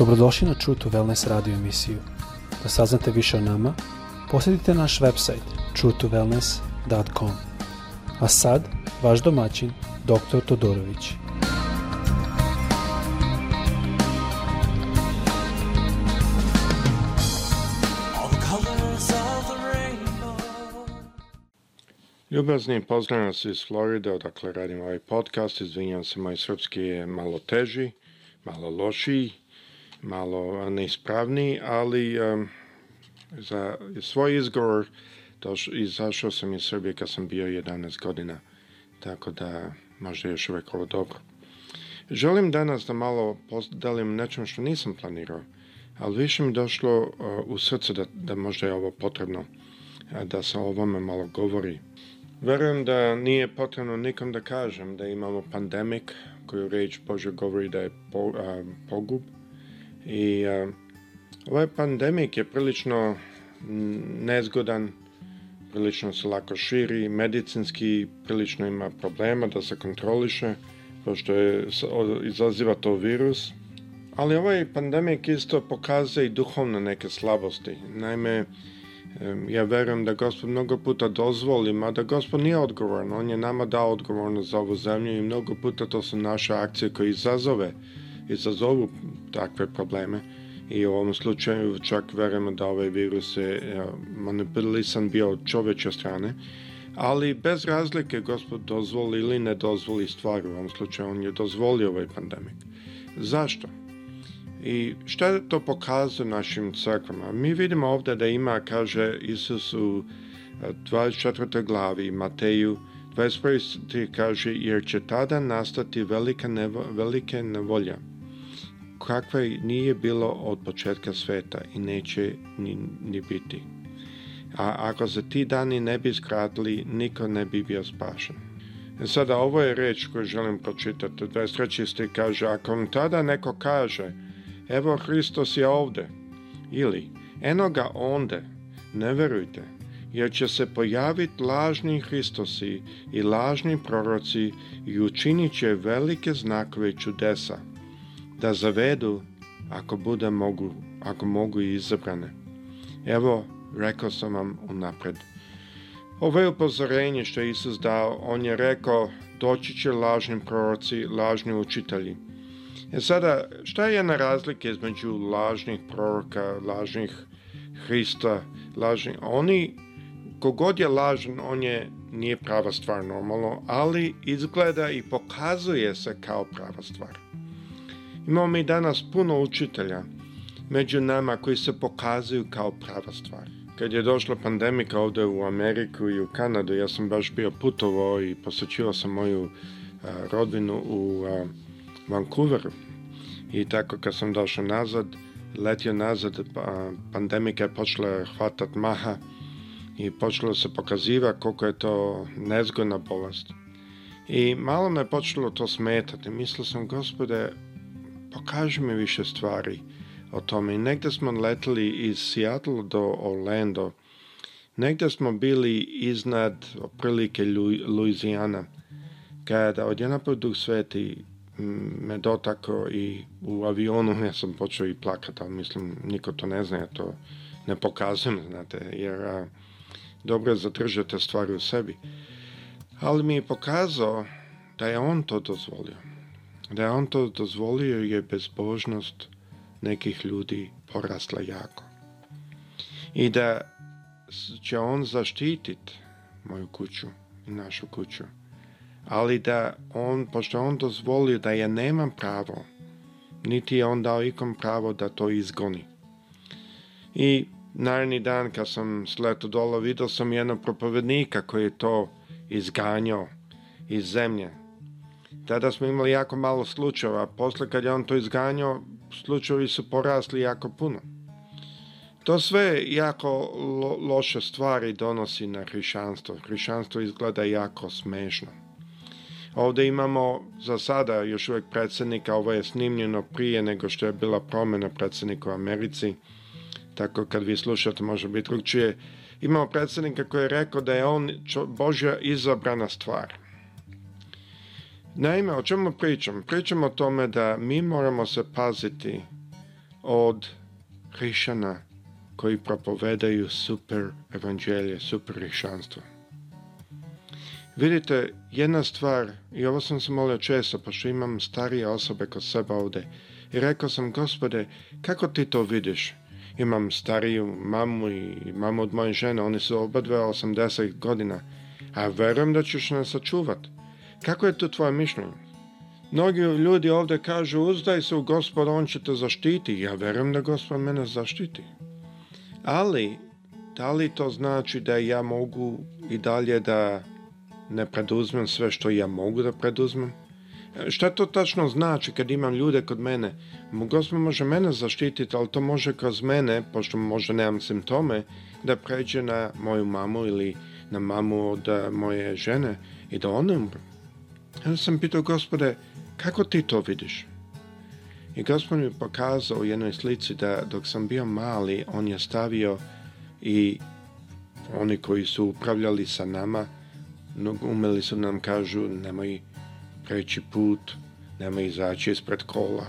Dobrodošli na True to Wellness radio emisiju. Da saznate više o nama, posjetite naš website truetowellness.com. A sad, vaš domaćin, dr. Todorović. Ljubazni, pozdravljam vas iz Florida, odakle radim ovaj podcast. Izvinjam se, moj srpski je malo teži, malo lošiji, malo neispravni, ali za svoj izgovor doš, izašao sam iz Srbije kad sam bio 11 godina, tako da možda još uvek ovo dobro. Želim danas da malo podelim nečem što nisam planirao, ali više mi došlo u srce da, da možda je ovo potrebno, da se o ovome malo govori. Verujem da nije potrebno nikom da kažem da imamo pandemik, koju reč Bože govori da je po, a, pogub, I a, ovaj pandemik je prilično nezgodan, prilično se lako širi, medicinski prilično ima problema da se kontroliše, pošto je, izaziva to virus. Ali ovaj pandemik isto pokazuje i duhovne neke slabosti. Naime, ja verujem da Gospod mnogo puta dozvoli, mada Gospod nije odgovoran, On je nama dao odgovornost za ovu zemlju i mnogo puta to su naše akcije koje izazove izazovu takve probleme i u ovom slučaju čak verujemo da ovaj virus je e, manipulisan bio od čoveče strane, ali bez razlike gospod dozvoli ili ne dozvoli stvar u ovom slučaju, on je dozvolio ovaj pandemik. Zašto? I šta je to pokazuje našim crkvama? Mi vidimo ovdje da ima, kaže Isus u 24. E, glavi Mateju, 21. kaže, jer će tada nastati velika nevo, velike nevolja kakva nije bilo od početka sveta i neće ni, ni biti. A ako za ti dani ne bi skratili, niko ne bi bio spašen. Sada ovo je reč koju želim pročitati. 23. sti kaže, ako vam tada neko kaže, evo Hristos je ovde, ili enoga onde, ne verujte, jer će se pojaviti lažni Hristosi i lažni proroci i učinit će velike znakove čudesa da zavedu ako bude mogu, ako mogu i izabrane. Evo, rekao sam vam unapred. Ovo je upozorenje što je Isus dao, on je rekao, doći će lažni proroci, lažni učitelji. E sada, šta je na razlike između lažnih proroka, lažnih Hrista, lažni, oni, kogod je lažan, on je, nije prava stvar normalno, ali izgleda i pokazuje se kao prava stvar. Imamo mi danas puno učitelja među nama koji se pokazuju kao prava stvar. Kad je došla pandemika ovde u Ameriku i u Kanadu, ja sam baš bio putovao i posećivao sam moju a, rodinu u a, Vancouveru. I tako kad sam došao nazad, letio nazad, a, pandemika je počela hvatat maha i počelo se pokaziva koliko je to nezgodna bolest. I malo me počelo to smetati. Mislio sam, gospode, pokaži mi više stvari o tome. I negde smo leteli iz Seattle do Orlando, negde smo bili iznad oprilike Luizijana, kada odjedanput Duh Sveti mm, me dotako i u avionu ja sam počeo i plakat, ali mislim niko to ne zna, ja to ne pokazujem, znate, jer a, dobro je zadržati stvari u sebi. Ali mi je pokazao da je on to dozvolio. Da je on to dozvolio je bezbožnost nekih ljudi porasla jako. I da će on zaštititi moju kuću i našu kuću. Ali da on, pošto on dozvolio da ja nemam pravo, niti je on dao ikom pravo da to izgoni. I naredni dan kad sam sleto dolo vidio sam jednog propovednika koji je to izganjao iz zemlje Tada smo imali jako malo slučajeva. Posle kad je on to izganjao, slučajevi su porasli jako puno. To sve jako lo, loše stvari donosi na hrišćanstvo. Hrišćanstvo izgleda jako smešno. Ovde imamo za sada još uvek predsednika, ovo je snimljeno prije nego što je bila promena predsednika u Americi, tako kad vi slušate može biti drugčije. Imamo predsednika koji je rekao da je on Božja izabrana stvar. Naime, o čemu pričam? Pričam o tome da mi moramo se paziti od hrišćana koji propovedaju super evanđelje, super hrišćanstvo. Vidite, jedna stvar, i ovo sam se molio često, pošto imam starije osobe kod sebe ovde, i rekao sam, gospode, kako ti to vidiš? Imam stariju mamu i mamu od moje žene, oni su oba dve 80 godina, a verujem da ćeš nas sačuvati. Kako je to tvoje mišljenje? Mnogi ljudi ovde kažu uzdaj se u gospod, on će te zaštiti. Ja verujem da gospod mene zaštiti. Ali, da li to znači da ja mogu i dalje da ne preduzmem sve što ja mogu da preduzmem? Šta to tačno znači kad imam ljude kod mene? Gospod može mene zaštititi, ali to može kroz mene, pošto možda nemam simptome, da pređe na moju mamu ili na mamu od eh, moje žene i da ona umre. Ja sam pitao gospode, kako ti to vidiš? I gospod mi pokazao u jednoj slici da dok sam bio mali, on je stavio i oni koji su upravljali sa nama, umeli su nam kažu nemoj preći put, nemoj izaći ispred kola,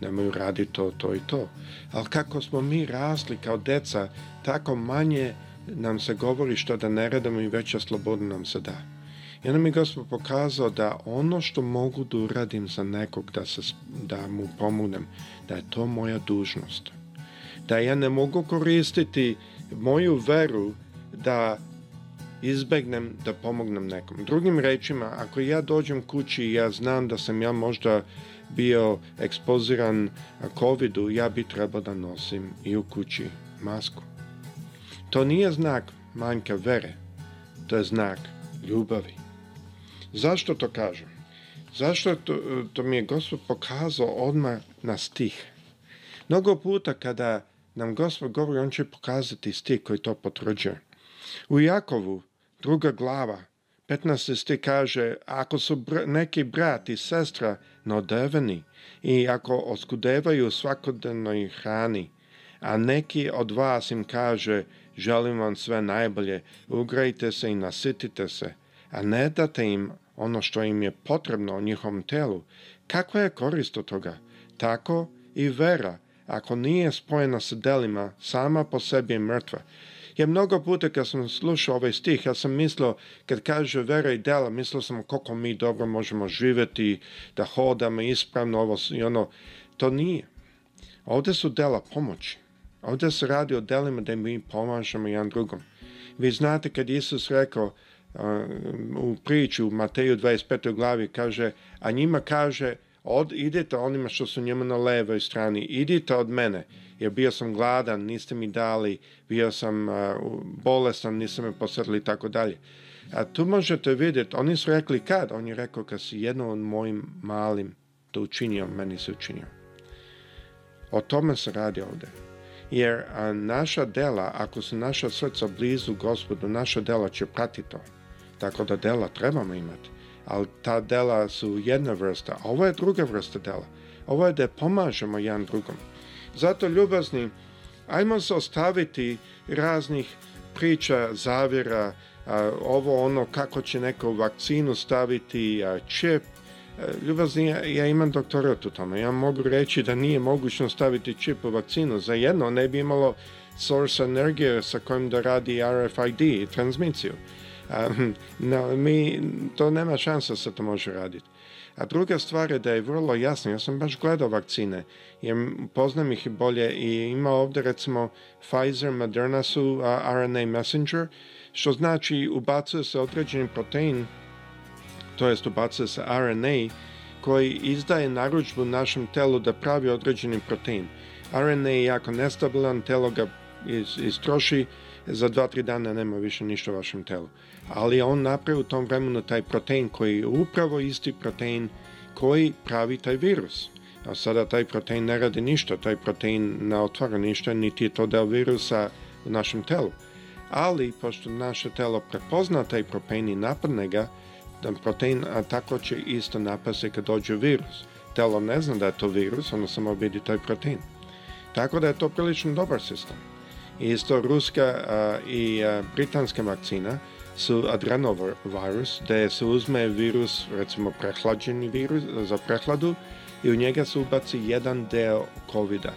nemoj radi to, to i to. Ali kako smo mi rasli kao deca, tako manje nam se govori što da ne radimo i veća sloboda nam se da. I onda mi gospod pokazao da ono što mogu da uradim za nekog, da, se, da mu pomognem, da je to moja dužnost. Da ja ne mogu koristiti moju veru da izbegnem da pomognem nekom. Drugim rečima, ako ja dođem kući i ja znam da sam ja možda bio ekspoziran covidu, ja bi trebao da nosim i u kući masku. To nije znak manjka vere, to je znak ljubavi. Zašto to kažem? Zašto to, to mi je Gospod pokazao odmah na stih? Mnogo puta kada nam Gospod govori, on će pokazati stih koji to potvrđuje. U Jakovu, druga glava, 15. stih kaže, ako su br neki brat i sestra neodeveni i ako oskudevaju svakodnevnoj hrani, a neki od vas im kaže, želim vam sve najbolje, ugrajte se i nasitite se, a ne date im ono što im je potrebno o njihovom telu, kakva je korist od toga? Tako i vera, ako nije spojena sa delima, sama po sebi je mrtva. Ja mnogo puta kad sam slušao ovaj stih, ja sam mislio, kad kaže vera i dela, mislio sam koliko mi dobro možemo živeti, da hodamo ispravno, ovo i ono. To nije. Ovde su dela pomoći. Ovde se radi o delima da mi pomažemo jedan drugom. Vi znate kad Isus rekao, u priči u Mateju 25. glavi kaže, a njima kaže, od, idite onima što su njemu na levoj strani, idite od mene, jer bio sam gladan, niste mi dali, bio sam uh, bolestan, niste me posrli i tako dalje. A tu možete vidjeti, oni su rekli kad? On je rekao kad si jedno od mojim malim to učinio, meni se učinio. O tome se radi ovde. Jer a, naša dela, ako su naša srca blizu gospodu, naša dela će pratiti to. Tako da dela trebamo imati. Ali ta dela su jedna vrsta, a ovo je druga vrsta dela. Ovo je da pomažemo jedan drugom. Zato ljubazni, ajmo se ostaviti raznih priča, zavira, a, ovo ono kako će neko vakcinu staviti, a, čep. A, ljubazni, ja, ja imam doktorat u tome. Ja mogu reći da nije mogućno staviti čip u vakcinu. Za jedno ne bi imalo source energije sa kojim da radi RFID i transmisiju. A, ehm, no, mi, to nema šansa da to može raditi. A druga stvar je da je vrlo jasno, ja sam baš gledao vakcine, jer poznam ih bolje i ima ovde recimo Pfizer, Moderna su a, RNA messenger, što znači ubacuje se određeni protein, to jest ubacuje se RNA, koji izdaje naručbu našem telu da pravi određeni protein. RNA je jako nestabilan, telo ga istroši, iz za dva, tri dana nema više ništa u vašem telu. Ali on napravi u tom vremenu taj protein koji je upravo isti protein koji pravi taj virus. A sada taj protein ne radi ništa, taj protein ne otvara ništa, niti je to deo virusa u našem telu. Ali, pošto naše telo prepozna taj protein i napadne ga, da protein a tako će isto napasti kad dođe virus. Telo ne zna da je to virus, ono samo vidi taj protein. Tako da je to prilično dobar sistem isto ruska i britanska vakcina su adrenovirus, gde se uzme virus, recimo prehlađeni virus za prehladu i u njega se ubaci jedan deo covid -a.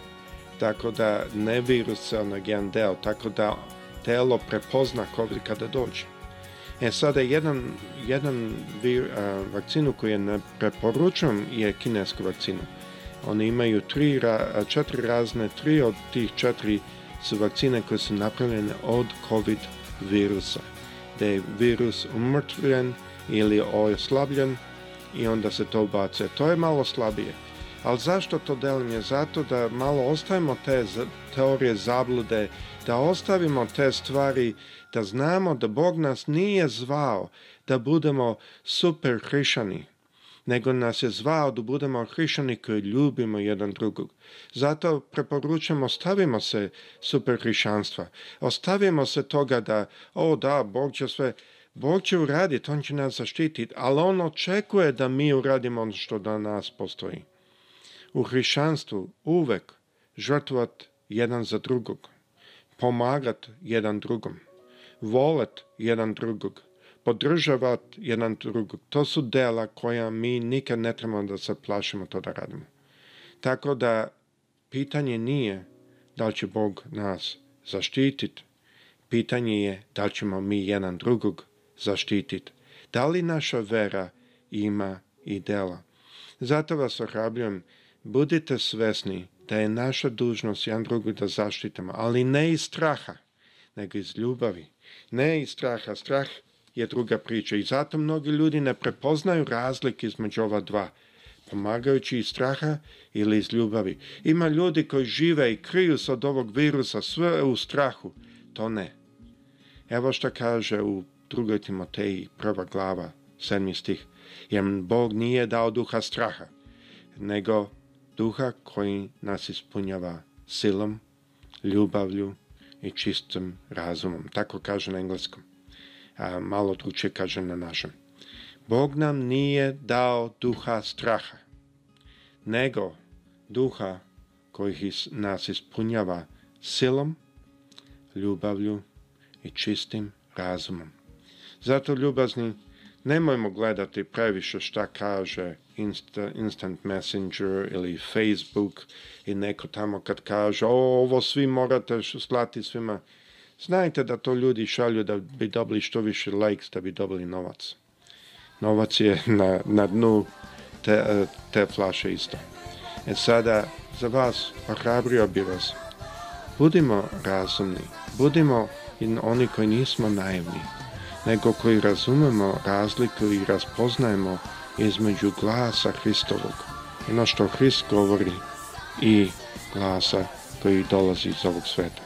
Tako da ne virus, ono jedan deo, tako da telo prepozna covid kada dođe. E sada jedan, jedan vir, a, vakcinu koju ne preporučujem je kinesku vakcinu. Oni imaju tri, ra, četiri razne, tri od tih četiri su vakcine koje su napravljene od COVID virusa. Da je virus umrtvljen ili oslabljen i onda se to bace. To je malo slabije. Ali zašto to delim je? Zato da malo ostavimo te teorije zablude, da ostavimo te stvari, da znamo da Bog nas nije zvao da budemo super hrišani, nego nas je zvao da budemo hrišćani koji ljubimo jedan drugog. Zato preporučamo, stavimo se super Ostavimo se toga da, o da, Bog će sve, Bog će uraditi, On će nas zaštititi, ali On očekuje da mi uradimo ono što da nas postoji. U hrišćanstvu uvek žrtvovat jedan za drugog, pomagat jedan drugom, volet jedan drugog, podržavati jedan drugog. To su dela koja mi nikad ne trebamo da se plašimo to da radimo. Tako da pitanje nije da li će Bog nas zaštititi, pitanje je da li ćemo mi jedan drugog zaštititi. Da li naša vera ima i dela? Zato vas ohrabljujem, budite svesni da je naša dužnost jedan drugi da zaštitimo, ali ne iz straha, nego iz ljubavi. Ne iz straha. Strah je druga priča i zato mnogi ljudi ne prepoznaju razlike između ova dva pomagajući iz straha ili iz ljubavi. Ima ljudi koji žive i kriju se od ovog virusa sve u strahu. To ne. Evo što kaže u 2. Timoteji, prva glava, 7. stih. Jer Bog nije dao duha straha, nego duha koji nas ispunjava silom, ljubavlju i čistim razumom. Tako kaže na engleskom a, malo drugačije kaže na našem. Bog nam nije dao duha straha, nego duha koji nas ispunjava silom, ljubavlju i čistim razumom. Zato ljubazni nemojmo gledati previše šta kaže Insta, Instant Messenger ili Facebook i neko tamo kad kaže o, ovo svi morate slati svima. Znajte da to ljudi šalju da bi dobili što više likes, da bi dobili novac. Novac je na, na dnu te, te flaše isto. E sada, za vas, ohrabrio bi vas. Budimo razumni, budimo oni koji nismo naivni, nego koji razumemo razliku i raspoznajemo između glasa Hristovog, ono što Hrist govori, i glasa koji dolazi iz ovog sveta.